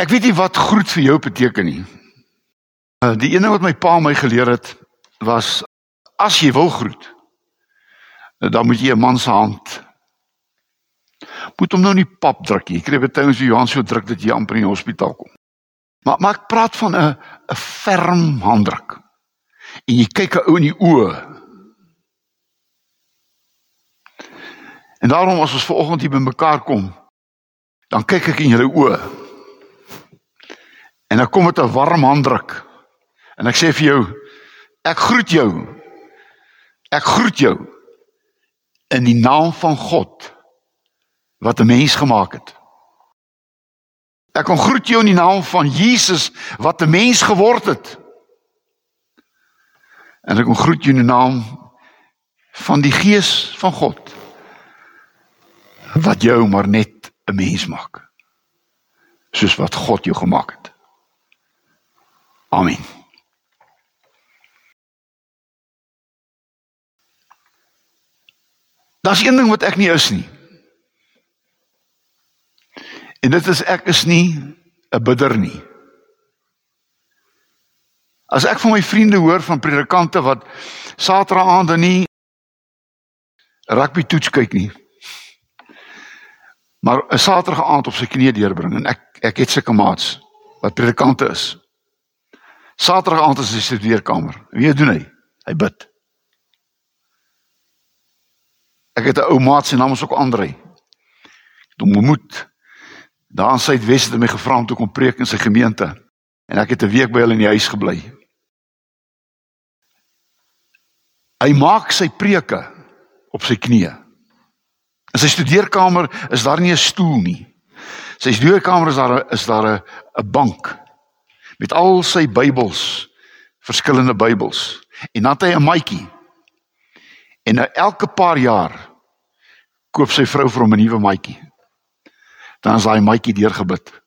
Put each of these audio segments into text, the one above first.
Ek weet nie wat groet vir jou beteken nie. Uh, Die ene wat my pa my geleer het was as jy wil groet, dan moet jy 'n man se hand moet hom nou nie pap druk nie. Jy kry baie ons jou hand so druk dat jy amper in die hospitaal kom. Maar maar ek praat van 'n 'n ferm handdruk. En jy kyk 'n ou in die oë. En daarom as ons vanoggend hier bymekaar kom, dan kyk ek in julle oë. En dan kom dit 'n warm handdruk. En ek sê vir jou, ek groet jou. Ek groet jou in die naam van God wat 'n mens gemaak het. Ek kom groet jou in die naam van Jesus wat 'n mens geword het. En ek kom groet jou in die naam van die Gees van God wat jou maar net 'n mens maak. Soos wat God jou gemaak het. Amen. Daar's een ding wat ek nie is nie. En dit is ek is nie 'n bidder nie. As ek van my vriende hoor van predikante wat Saterdag aande nie rugby toets kyk nie. Maar 'n Saterdag aand op sy knieë deurbring en ek ek het sulke maats wat predikante is. Saterdag aand is hy in sy studeerkamer. Wie doen hy? Hy bid. Ek het 'n ou maat se naam is ook Andre. Ek het hom ontmoet. Daar in Suidwes het hy my gevra om te kom preek in sy gemeente. En ek het 'n week by hulle in die huis gebly. Hy maak sy preke op sy knieë. In sy studeerkamer is daar nie 'n stoel nie. Sy studeerkamer is daar is daar 'n 'n bank met al sy Bybels, verskillende Bybels. En dan het hy 'n maatjie. En nou elke paar jaar koop sy vrou vir hom 'n nuwe maatjie. Dan is daai maatjie deurgebid.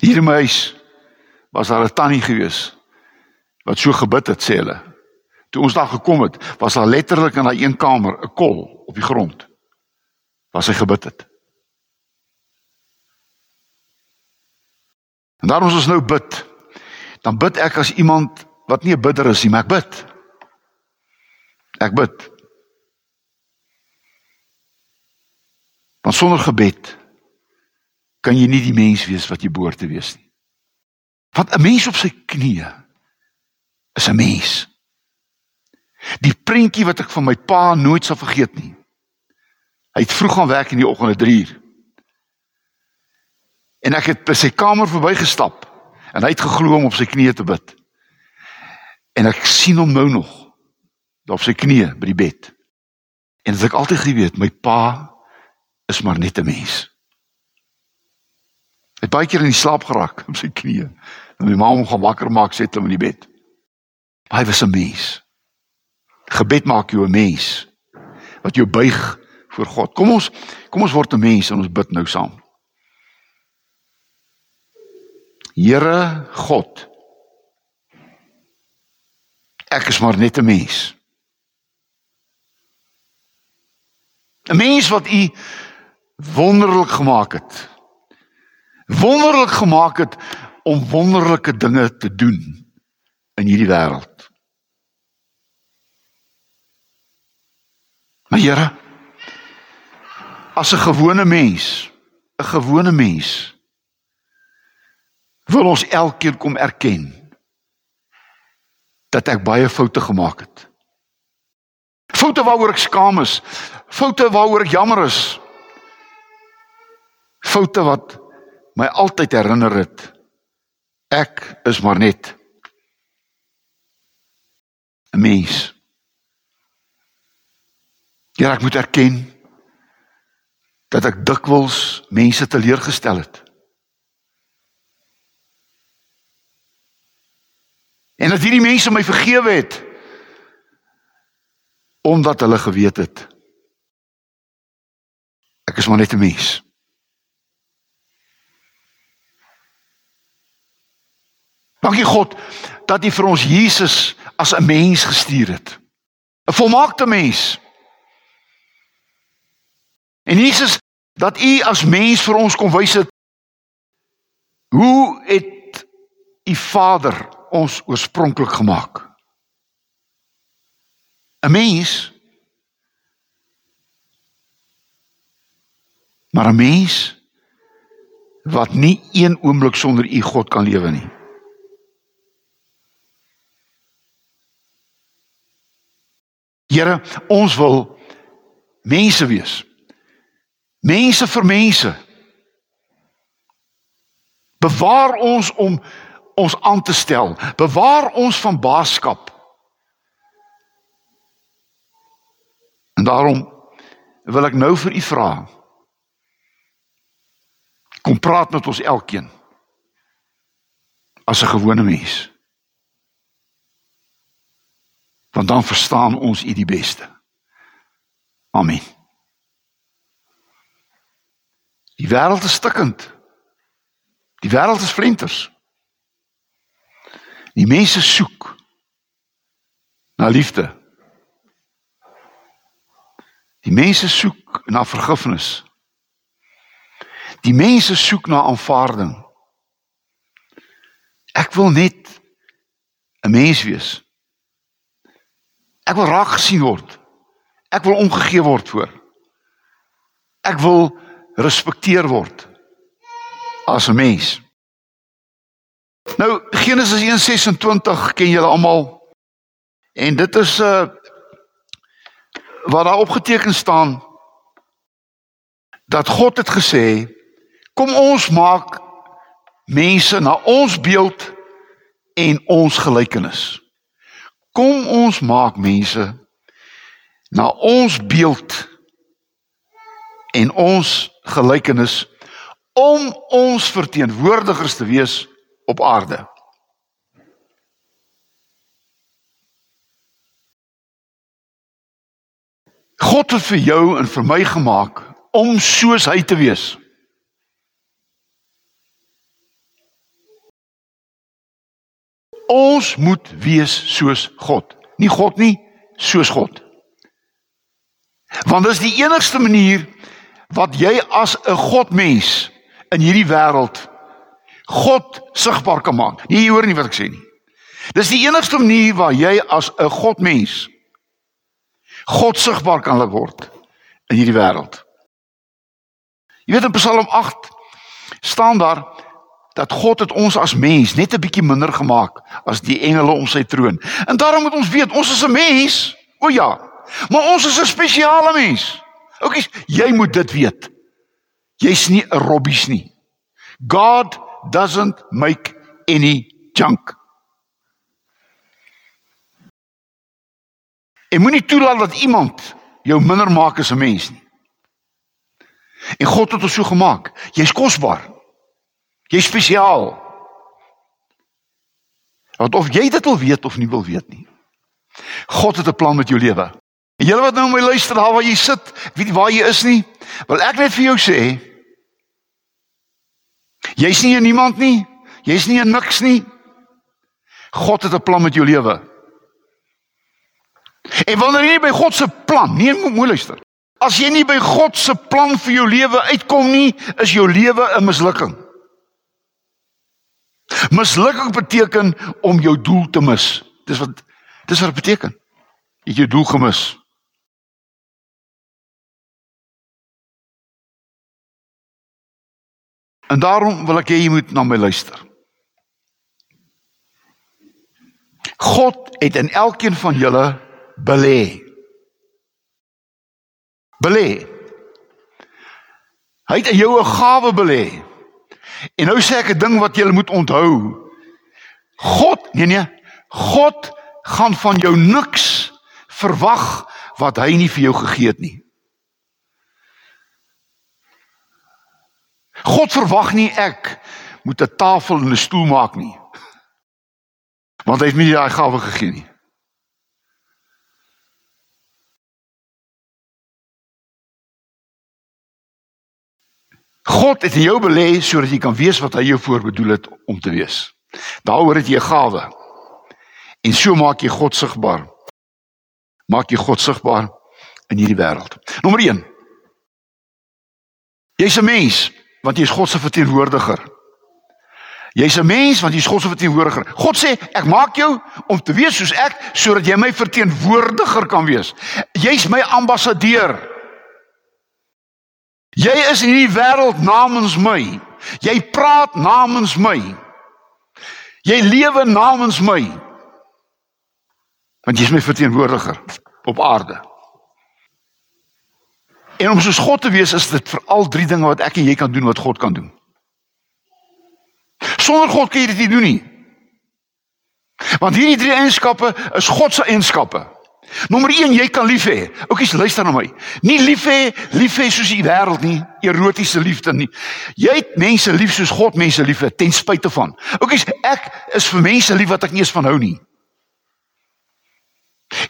Hier in my huis was daar 'n tannie gewees wat so gebid het sê hulle. Toe ons daar gekom het, was daar letterlik in daai een kamer 'n kol op die grond. Waar sy gebid het. En daarom as ons nou bid, dan bid ek as iemand wat nie 'n bidder is nie, maar ek bid. Ek bid. Want sonder gebed kan jy nie die mens wees wat jy behoort te wees nie. Want 'n mens op sy knieë is 'n mens. Die prentjie wat ek van my pa nooit sal vergeet nie. Hy het vroeg gaan werk in die oggende 3uur. En ek het by sy kamer verbygestap en hy het geglo om op sy knieë te bid. En ek sien hom nou nog daar op sy knieë by die bed. En dit ek altyd geweet, my pa is maar net 'n mens. Hy het baie keer in die slaap geraak op sy knieë. En my ma hom gaan wakker maak, sit hom in die bed. Hy was 'n mens. Gebed maak jou 'n mens wat jou buig voor God. Kom ons kom ons word 'n mens en ons bid nou saam. Here God. Ek is maar net 'n mens. 'n Mens wat U wonderlik gemaak het. Wonderlik gemaak het om wonderlike dinge te doen in hierdie wêreld. Maar Here, as 'n gewone mens, 'n gewone mens wil ons elkeen kom erken dat ek baie foute gemaak het. Foute waaroor ek skaam is, foute waaroor ek jammer is. Foute wat my altyd herinner het ek is maar net 'n mens. Ja, ek moet erken dat ek dikwels mense teleurgestel het. En dat hierdie mense my vergewe het omdat hulle geweet het ek is maar net 'n mens. Dankie God dat U vir ons Jesus as 'n mens gestuur het. 'n Volmaakte mens. En Jesus dat U as mens vir ons kom wys het hoe het U Vader ons oorspronklik gemaak? 'n Mens Maar 'n mens wat nie een oomblik sonder U God kan lewe nie. Here, ons wil mense wees. Mense vir mense. Bewaar ons om ons aan te stel. Bewaar ons van baaskap. En daarom wil ek nou vir u vra. Kom praat met ons elkeen. As 'n gewone mens want dan verstaan ons U die beste. Amen. Die wêreld is stikkend. Die wêreld is flinters. Die mense soek na liefde. Die mense soek na vergifnis. Die mense soek na aanvaarding. Ek wil net 'n mens wees. Ek wil raak gesien word. Ek wil omgegee word voor. Ek wil respekteer word as 'n mens. Nou Genesis 1:26 ken julle almal. En dit is 'n uh, wat daar opgeteken staan dat God het gesê kom ons maak mense na ons beeld en ons gelykenis. Kom ons maak mense na ons beeld en ons gelykenis om ons verteenwoordigers te wees op aarde. God het vir jou en vir my gemaak om soos hy te wees. Ons moet wees soos God. Nie God nie, soos God. Want dis die enigste manier wat jy as 'n godmens in hierdie wêreld God sigbaar kan maak. Nee, jy hoor nie wat ek sê nie. Dis die enigste manier waar jy as 'n godmens God sigbaar kan laat word in hierdie wêreld. Jy weet in Psalm 8 staan daar dat God het ons as mens net 'n bietjie minder gemaak as die engele om sy troon. En daarom moet ons weet, ons is 'n mens. O ja. Maar ons is 'n spesiale mens. Oukies, jy moet dit weet. Jy's nie 'n robbies nie. God doesn't make any junk. En moenie toelaat dat iemand jou minder maak as 'n mens nie. En God het ons so gemaak. Jy's kosbaar. Jy's spesiaal. Want of jy dit wil weet of nie wil weet nie. God het 'n plan met jou lewe. En julle wat nou my luister daar waar jy sit, weet waar jy is nie, wil ek net vir jou sê jy's nie 'n niemand nie. Jy's nie 'n niks nie. God het 'n plan met jou lewe. En wanneer jy by God se plan, nee, moet luister. As jy nie by God se plan vir jou lewe uitkom nie, is jou lewe 'n mislukking. Mislukking beteken om jou doel te mis. Dis wat dis wat dit beteken. Jy het jou doel gemis. En daarom wil ek hê jy moet na my luister. God het in elkeen van julle belê. Belê. Hy het in jou 'n gawe belê. En nou sê ek 'n ding wat jy moet onthou. God, nee nee, God gaan van jou niks verwag wat hy nie vir jou gegee het nie. God verwag nie ek moet 'n tafel en 'n stoel maak nie. Want hy het my nie daai gawe gegee nie. God het in jou belê sodat jy kan wees wat hy jou voorbedoel het om te wees. Daaroor het jy 'n gawe. En so maak jy God sigbaar. Maak jy God sigbaar in hierdie wêreld. Nommer 1. Jy's 'n mens want jy is God se verteenwoordiger. Jy's 'n mens want jy's God se verteenwoordiger. God sê, ek maak jou om te wees soos ek sodat jy my verteenwoordiger kan wees. Jy's my ambassadeur. Jy is in hierdie wêreld namens my. Jy praat namens my. Jy lewe namens my. Want jy is my verteenwoordiger op aarde. En om soos God te wees is dit vir al drie dinge wat ek en jy kan doen wat God kan doen. Sonder God kan jy dit nie doen nie. Want hierdie drie eienskappe is God se eienskappe. Nommer 1, jy kan lief hê. Oukies, luister na my. Nie lief hê, lief hê soos die wêreld nie, erotiese liefde nie. Jy het mense lief soos God mense lief het ten spyte van. Oukies, ek is vir mense lief wat ek nie eens van hou nie.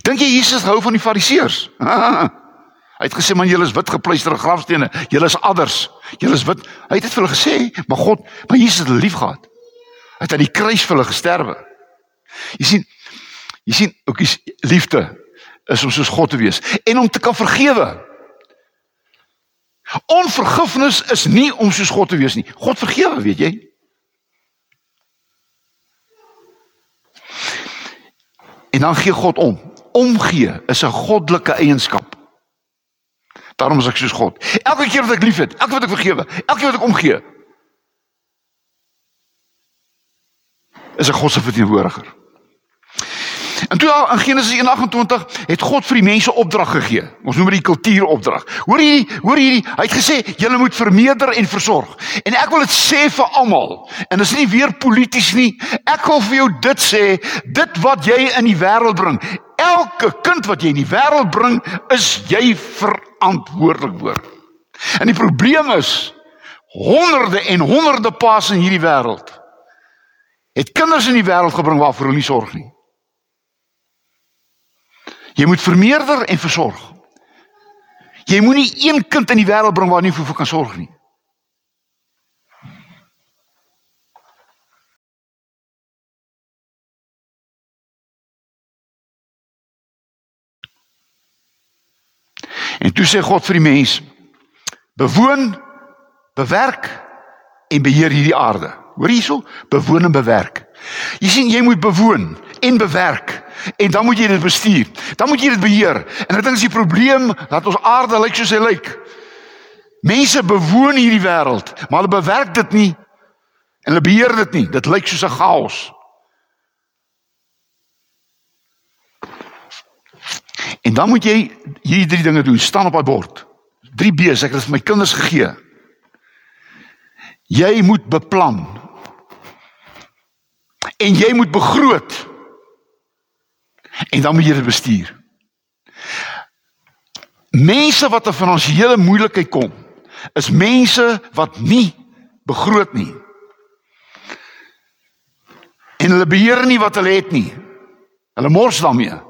Dink jy Jesus hou van die Fariseërs? Hy het gesê man julle is wit gepleisterde grafstene, julle is adders, julle is wit. Hy het dit vir hulle gesê, maar God, maar Jesus het hulle liefgehad. Hy het aan die kruis vir hulle gesterwe. Jy sien, jy sien, oukies, liefde is om soos God te wees en om te kan vergewe. Onvergifnis is nie om soos God te wees nie. God vergewe, weet jy? En dan gee God om. Omgee is 'n goddelike eienskap. Daarom is ek soos God. Elke keer wat ek liefhet, elke keer wat ek vergewe, elke keer wat ek omgee, is ek God se verteenwoordiger. En toe in Genesis 1:28 het God vir die mense opdrag gegee. Ons noem dit die kultuuropdrag. Hoor hierdie, hoor hierdie, hy het gesê julle moet vermeerder en versorg. En ek wil dit sê vir almal. En dit is nie weer polities nie. Ek wil vir jou dit sê, dit wat jy in die wêreld bring, elke kind wat jy in die wêreld bring, is jy verantwoordelik voor. En die probleem is honderde en honderde paas in hierdie wêreld het kinders in die wêreld gebring waarvoor hulle nie sorg nie. Jy moet vermeerder en versorg. Jy moenie een kind in die wêreld bring waar nie vir kan sorg nie. En toe sê God vir die mens: Bewoon, bewerk en beheer hierdie aarde. Hoor hierso, bewoon en bewerk. Jy sien jy moet bewoon en bewerk en dan moet jy dit bestuur. Dan moet jy dit beheer. En dit is die probleem dat ons aarde lyk soos hy lyk. Mense bewoon hierdie wêreld, maar hulle bewerk dit nie en hulle beheer dit nie. Dit lyk soos 'n chaos. En dan moet jy hierdie drie dinge doen. Staan op daai bord. 3 B's, ek het dit vir my kinders gegee. Jy moet beplan. En jy moet begroot. En dan moet jy dit bestuur. Mense wat 'n finansiële moeilikheid kom, is mense wat nie begroot nie. En hulle beheer nie wat hulle het nie. Hulle mors daarmee.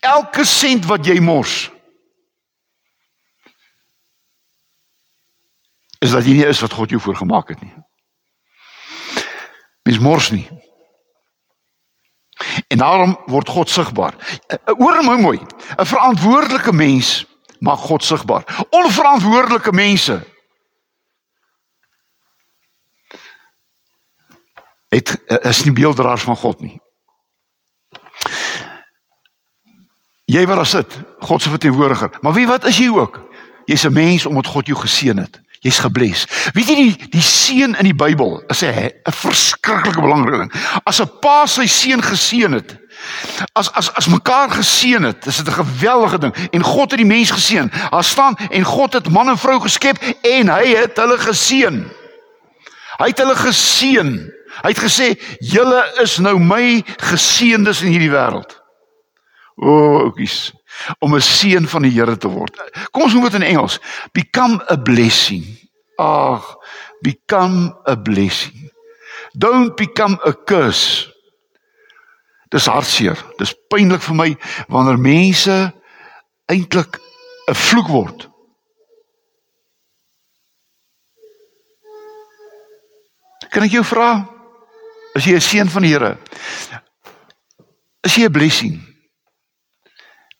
Elke sent wat jy mors is dat jy nie is wat God jou voorgemaak het nie. Mens mors nie. En daarom word God sigbaar. Hoor my mooi. 'n Verantwoordelike mens maak God sigbaar. Onverantwoordelike mense het is nie beelddraers van God nie. Jy wat daar sit, God se verteenwoordiger. Maar wie wat is jy ook? Jy's 'n mens omdat God jou geseën het. Jy's gebless. Weet jy die die seën in die Bybel is 'n 'n verskriklike belangrike ding. As 'n pa sy seun geseën het, as as as mekaar geseën het, is dit 'n geweldige ding. En God het die mens geseën. Daar staan en God het man en vrou geskep en hy het hulle geseën. Hy het hulle geseën. Hy het gesê: "Julle is nou my geseëndes in hierdie wêreld." O, oh, oukies om 'n seun van die Here te word. Kom ons noem dit in Engels, become a blessing. Ag, become a blessing. Don't become a curse. Dis hartseer. Dis pynlik vir my wanneer mense eintlik 'n vloek word. Kan ek jou vra? Is jy 'n seun van die Here? Is jy 'n blessing?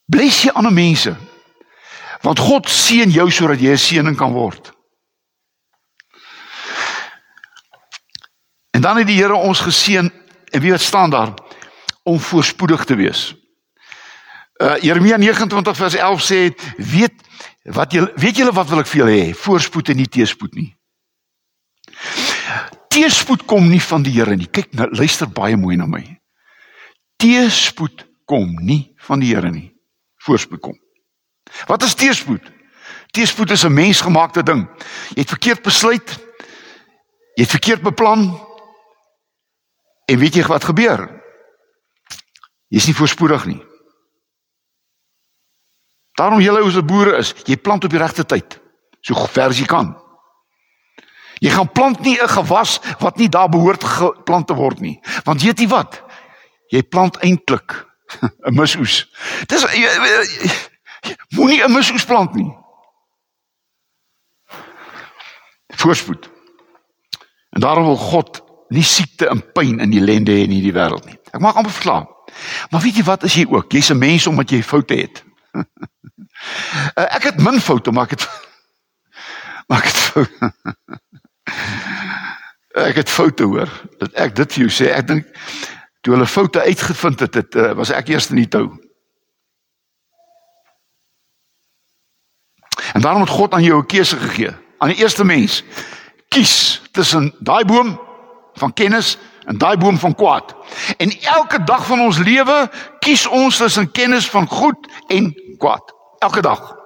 Bless jy ander mense. Want God seën jou sodat jy 'n seëning kan word. En dan het die Here ons geseën en wie wat staan daar om voorspoedig te wees. Uh Jeremia 29 vers 11 sê weet wat jy weet julle wat wil ek vir julle hê voorspoed en nie teëspoed nie. Teëspoed kom nie van die Here nie. Kyk nou luister baie mooi na my. Teëspoed kom nie van die Here nie. Voorspoed kom. Wat is teëspoed? Teëspoed is 'n mensgemaakte ding. Jy het verkeerd besluit. Jy het verkeerd beplan. En weet jy wat gebeur? Jy's nie voorspoedig nie. Daarom julle as 'n boere is, jy plant op die regte tyd, so ver as jy kan. Jy gaan plant nie 'n gewas wat nie daar behoort geplant te word nie. Want weet jy wat? Jy plant eintlik 'n misoes. Dis moenie 'n misoes plant nie. Voorspoed. En daarom wil God nie siekte en pyn die ellende hê in hierdie wêreld nie. Ek maak amper verklaar. Maar weet jy wat is jy ook? Jy's 'n mens omdat jy foute het. Eh, ek het min foute, maar ek het maar ek het foute. ek het foute hoor. Dat ek dit vir jou sê, ek dink toe hulle foute uitgevind het, het uh, was ek eers in die tou. En daarom het God aan jou 'n keuse gegee. Aan die eerste mens. Kies tussen daai boom van kennis en daai boom van kwaad. En elke dag van ons lewe kies ons tussen kennis van goed en kwaad. Elke dag.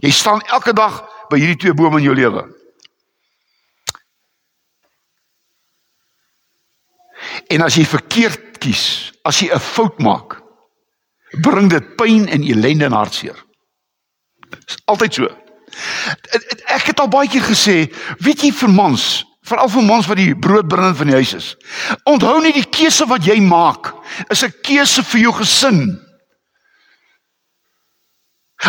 Jy staan elke dag by hierdie twee bome in jou lewe. En as jy verkeerd kies, as jy 'n fout maak, bring dit pyn en ellende en hartseer. Dis altyd so. Ek het al baie keer gesê, weet jy vir mans, veral vir mans wat die broodbrinner van die huis is. Onthou net die keuse wat jy maak is 'n keuse vir jou gesin.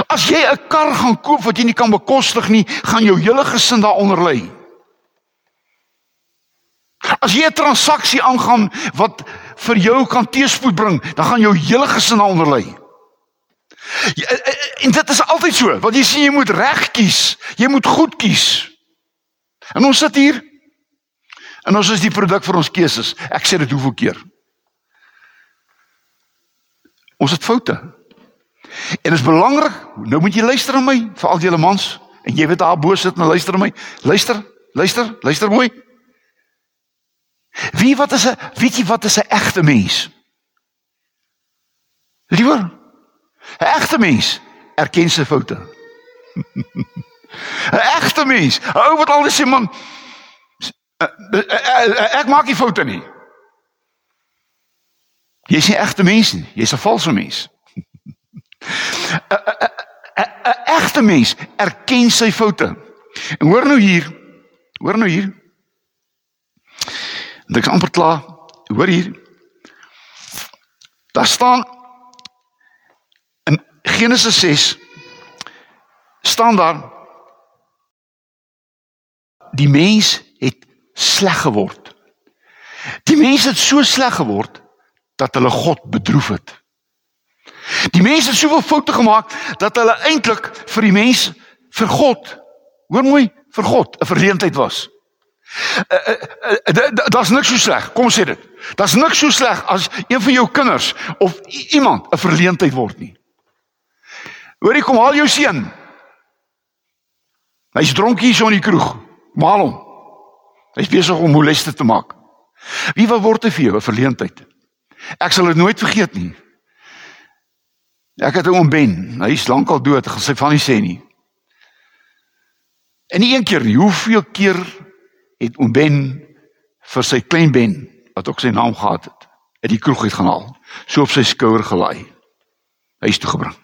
As jy 'n kar gaan koop wat jy nie kan bekostig nie, gaan jou hele gesin daaronder lê. As jy 'n transaksie aangaan wat vir jou kan teëspoed bring, dan gaan jou hele gesin daaronder lê. Ja, eh, eh, en dit is altyd so, want jy sien jy moet reg kies, jy moet goed kies. En ons sit hier en ons is die produk van ons keuses. Ek sê dit hoeveel keer. Ons het foute. En dit is belangrik, nou moet jy luister na my, veral julle mans, en jy weet daar bo sit en luister na my. Luister, luister, luister mooi. Wie wat is 'n weet jy wat is 'n egte mens? Liewer 'n egte mens erken sy foute. 'n Egte mens, ou wat al sê man ek maak nie foute nie. Jy's nie 'n egte mens nie, jy's 'n valse mens. 'n Egte mens erken sy foute. En hoor nou hier, hoor nou hier. Dit is amper klaar. Hoor hier. Daar staan in Genesis 6 staan daar die mens het sleg geword. Die mens het so sleg geword dat hulle God bedroef het. Die mense het soveel foute gemaak dat hulle eintlik vir die mens vir God, hoor mooi, vir God 'n verleentheid was. Uh, uh, uh, Daar's niks so sleg. Kom sê dit. Daar's niks so sleg as een van jou kinders of iemand 'n verleentheid word nie. Hoorie, kom haal jou seun. Hy's dronk hier so in die kroeg. Maal hom. Hy's besig om moleste te maak. Wie wat word vir jou 'n verleentheid? Ek sal dit nooit vergeet nie. Ek het 'n oom Ben. Hy's lankal dood. Gaan sy van nie sê nie. En nie een keer nie, hoeveel keer het oom Ben vir sy klein Ben wat ook sy naam gehad het, uit die kroeg uit gaan haal, so op sy skouer gelaai. Huis toe gebring.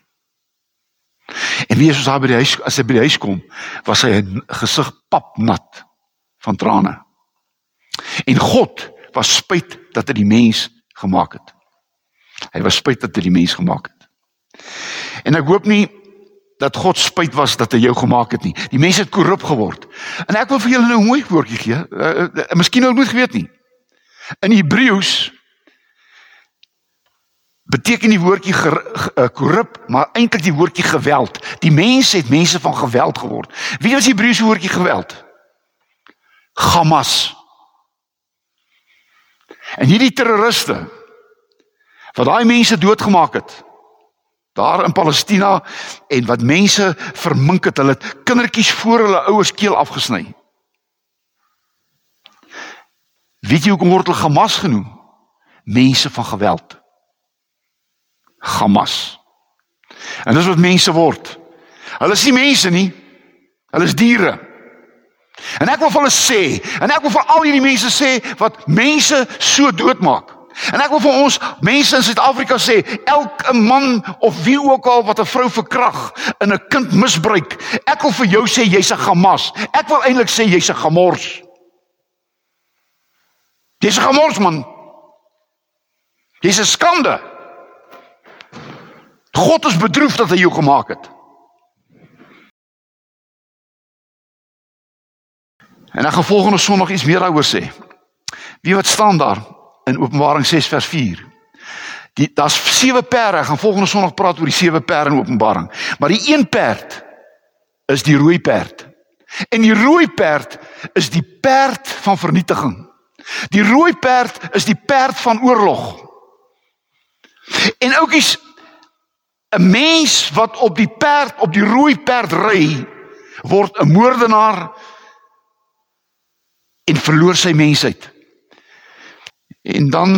En wie is ons daar by die huis as hy by die huis kom, was sy gesig papnat van trane. En God was spyt dat hy die mens gemaak het. Hy was spyt dat hy die mens gemaak het. En ek hoop nie dat God spyt was dat hy jou gemaak het nie. Die mense het korrup geword. En ek wil vir julle nou 'n mooi woordjie gee. Uh, uh, uh, Miskien nou nooit geweet nie. In Hebreëus beteken die woordjie eh, korrup, maar eintlik die woordjie geweld. Die mense het mense van geweld geword. Wie was die Hebreëse woordjie geweld? Hamas. En hierdie terroriste wat daai mense doodgemaak het daar in Palestina en wat mense vermink het, hulle het kindertjies voor hulle ouers keel afgesny. Weet jy hoekom word hulle Hamas genoem? Mense van geweld. Hamas. En dis wat mense word. Hulle is nie mense nie. Hulle is diere. En ek wil vir hulle sê, en ek wil vir al hierdie mense sê wat mense so doodmaak. En ek wil vir ons mense in Suid-Afrika sê, elke man of wie ook al wat 'n vrou verkrag en 'n kind misbruik, ek wil vir jou sê jy's 'n Hamas. Ek wil eintlik sê jy's 'n Gamors. Jy's 'n Gamors man. Jy's 'n skande. God is bedroef dat hy jou gemaak het. En ek gaan volgende Sondag iets meer daaroor sê. Wie wat staan daar in Openbaring 6 vers 4? Die daar's sewe perde. Gaan volgende Sondag praat oor die sewe perde in Openbaring. Maar die een perd is die rooi perd. En die rooi perd is die perd van vernietiging. Die rooi perd is die perd van oorlog. En oukies 'n mens wat op die perd op die rooi perd ry word 'n moordenaar en verloor sy mensheid. En dan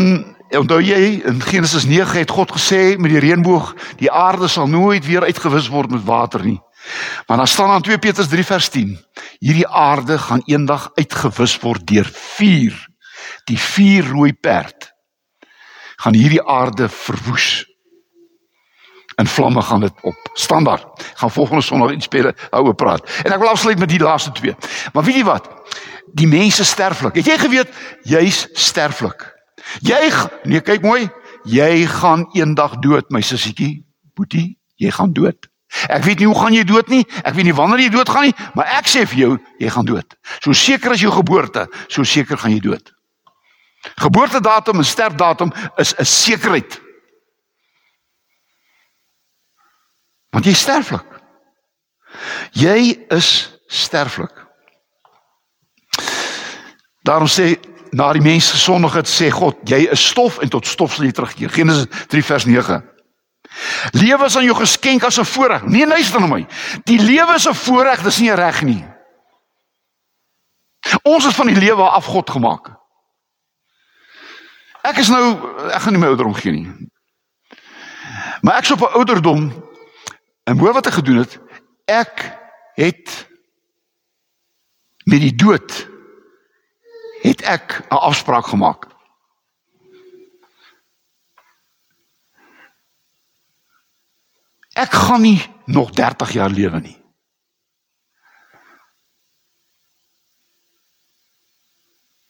onthou jy in Genesis 9 het God gesê met die reënboog die aarde sal nooit weer uitgewis word met water nie. Maar dan staan aan 2 Petrus 3 vers 10 hierdie aarde gaan eendag uitgewis word deur vuur. Die vuur rooi perd gaan hierdie aarde verwoes in vlamme gaan dit op. Standaard. Gaan volgende Sondag iets meer daaroor praat. En ek wil afsluit met die laaste twee. Maar weet jy wat? Die mense sterflik. Het jy geweet jy's sterflik? Jy nee, kyk mooi. Jy gaan eendag dood, my sussietjie. Boetie, jy gaan dood. Ek weet nie hoe gaan jy dood nie. Ek weet nie wanneer jy dood gaan nie, maar ek sê vir jou, jy gaan dood. So seker as jou geboorte, so seker gaan jy dood. Geboortedatum en sterfdatum is 'n sekerheid. Want jy sterflik. Jy is sterflik. Daarom sê na die mens gesondig het sê God, jy is stof en tot stof sal jy terugkeer. Genesis 3 vers 9. Lewe is aan jou geskenk as 'n voorreg. Nee, luister na my. Die lewe is 'n voorreg, dis nie 'n reg nie. Ons is van die lewe af God gemaak. Ek is nou ek gaan nie my ouderdom gee nie. Maar ek is op 'n ouderdom En hoe wat ek gedoen het, ek het met die dood het ek 'n afspraak gemaak. Ek gaan nie nog 30 jaar lewe nie.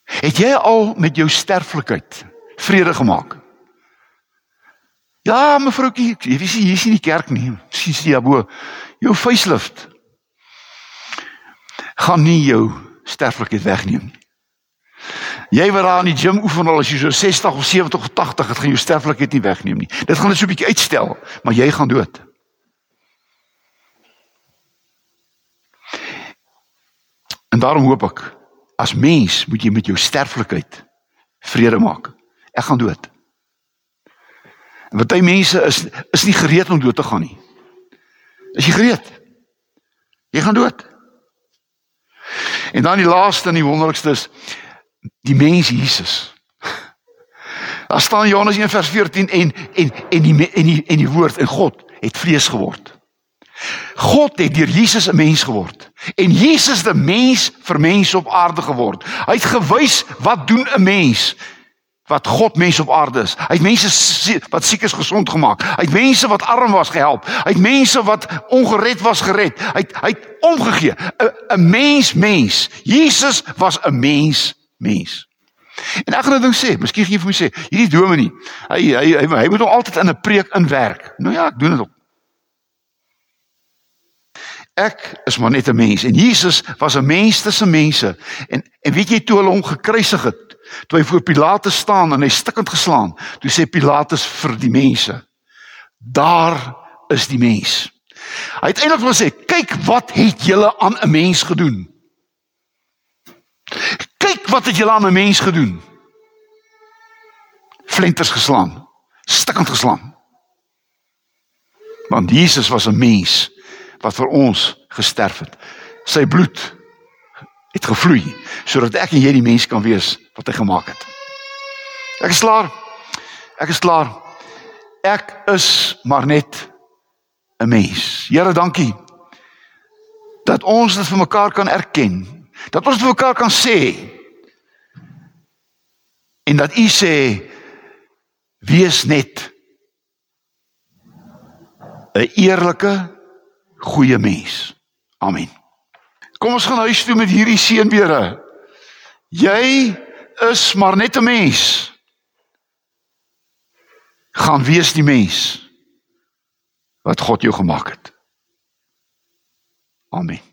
Het jy al met jou sterflikheid vrede gemaak? Ja, mevroukie, jy weet jy is nie die kerk nie. Sien jy bo jou facelift gaan nie jou sterflikheid wegneem nie. Jy wat daar in die gym oefen al as jy so 60 of 70 of 80 het, gaan jou sterflikheid nie wegneem nie. Dit gaan net so 'n bietjie uitstel, maar jy gaan dood. En daarom hoop ek as mens moet jy met jou sterflikheid vrede maak. Ek gaan dood. En party mense is is nie gereed om dood te gaan nie. Is jy gereed? Jy gaan dood. En dan die laaste en die wonderlikste is die mens Jesus. Daar staan Johannes 1 vers 14 en en en die en die en die woord in God het vlees geword. God het deur Jesus 'n mens geword en Jesus die mens vir mense op aarde geword. Hy het gewys wat doen 'n mens? wat God mense op aarde is. Hy het mense wat siek is gesond gemaak. Hy het mense wat arm was gehelp. Hy het mense wat ongered was gered. Hy het hy het omgegee. 'n 'n mens mens. Jesus was 'n mens mens. En ek gaan 'n ding sê, miskien gee jy vir my sê, hierdie dominee, hy hy hy, hy moet hom altyd in 'n preek inwerk. Nou ja, ek doen dit ook. Ek is maar net 'n mens en Jesus was 'n mens tussen mense. En en weet jy toe hulle hom gekruisig het, toe hy voor Pilatus staan en hy stikkend geslaan, toe sê Pilatus vir die mense: "Daar is die mens." Hy het eintlik wil sê, "Kyk wat het julle aan 'n mens gedoen?" Wat het julle aan 'n mens gedoen? Flinters geslaan, stikkend geslaan. Want Jesus was 'n mens wat vir ons gesterf het. Sy bloed het gevloei sodat ek en jy die mens kan wees wat hy gemaak het. Ek is klaar. Ek is klaar. Ek is maar net 'n mens. Here, dankie dat ons dit vir mekaar kan erken. Dat ons vir mekaar kan sê en dat u sê wees net 'n eerlike goeie mens. Amen. Kom ons gaan huis toe met hierdie seënbere. Jy is maar net 'n mens. Gaan wees die mens wat God jou gemaak het. Amen.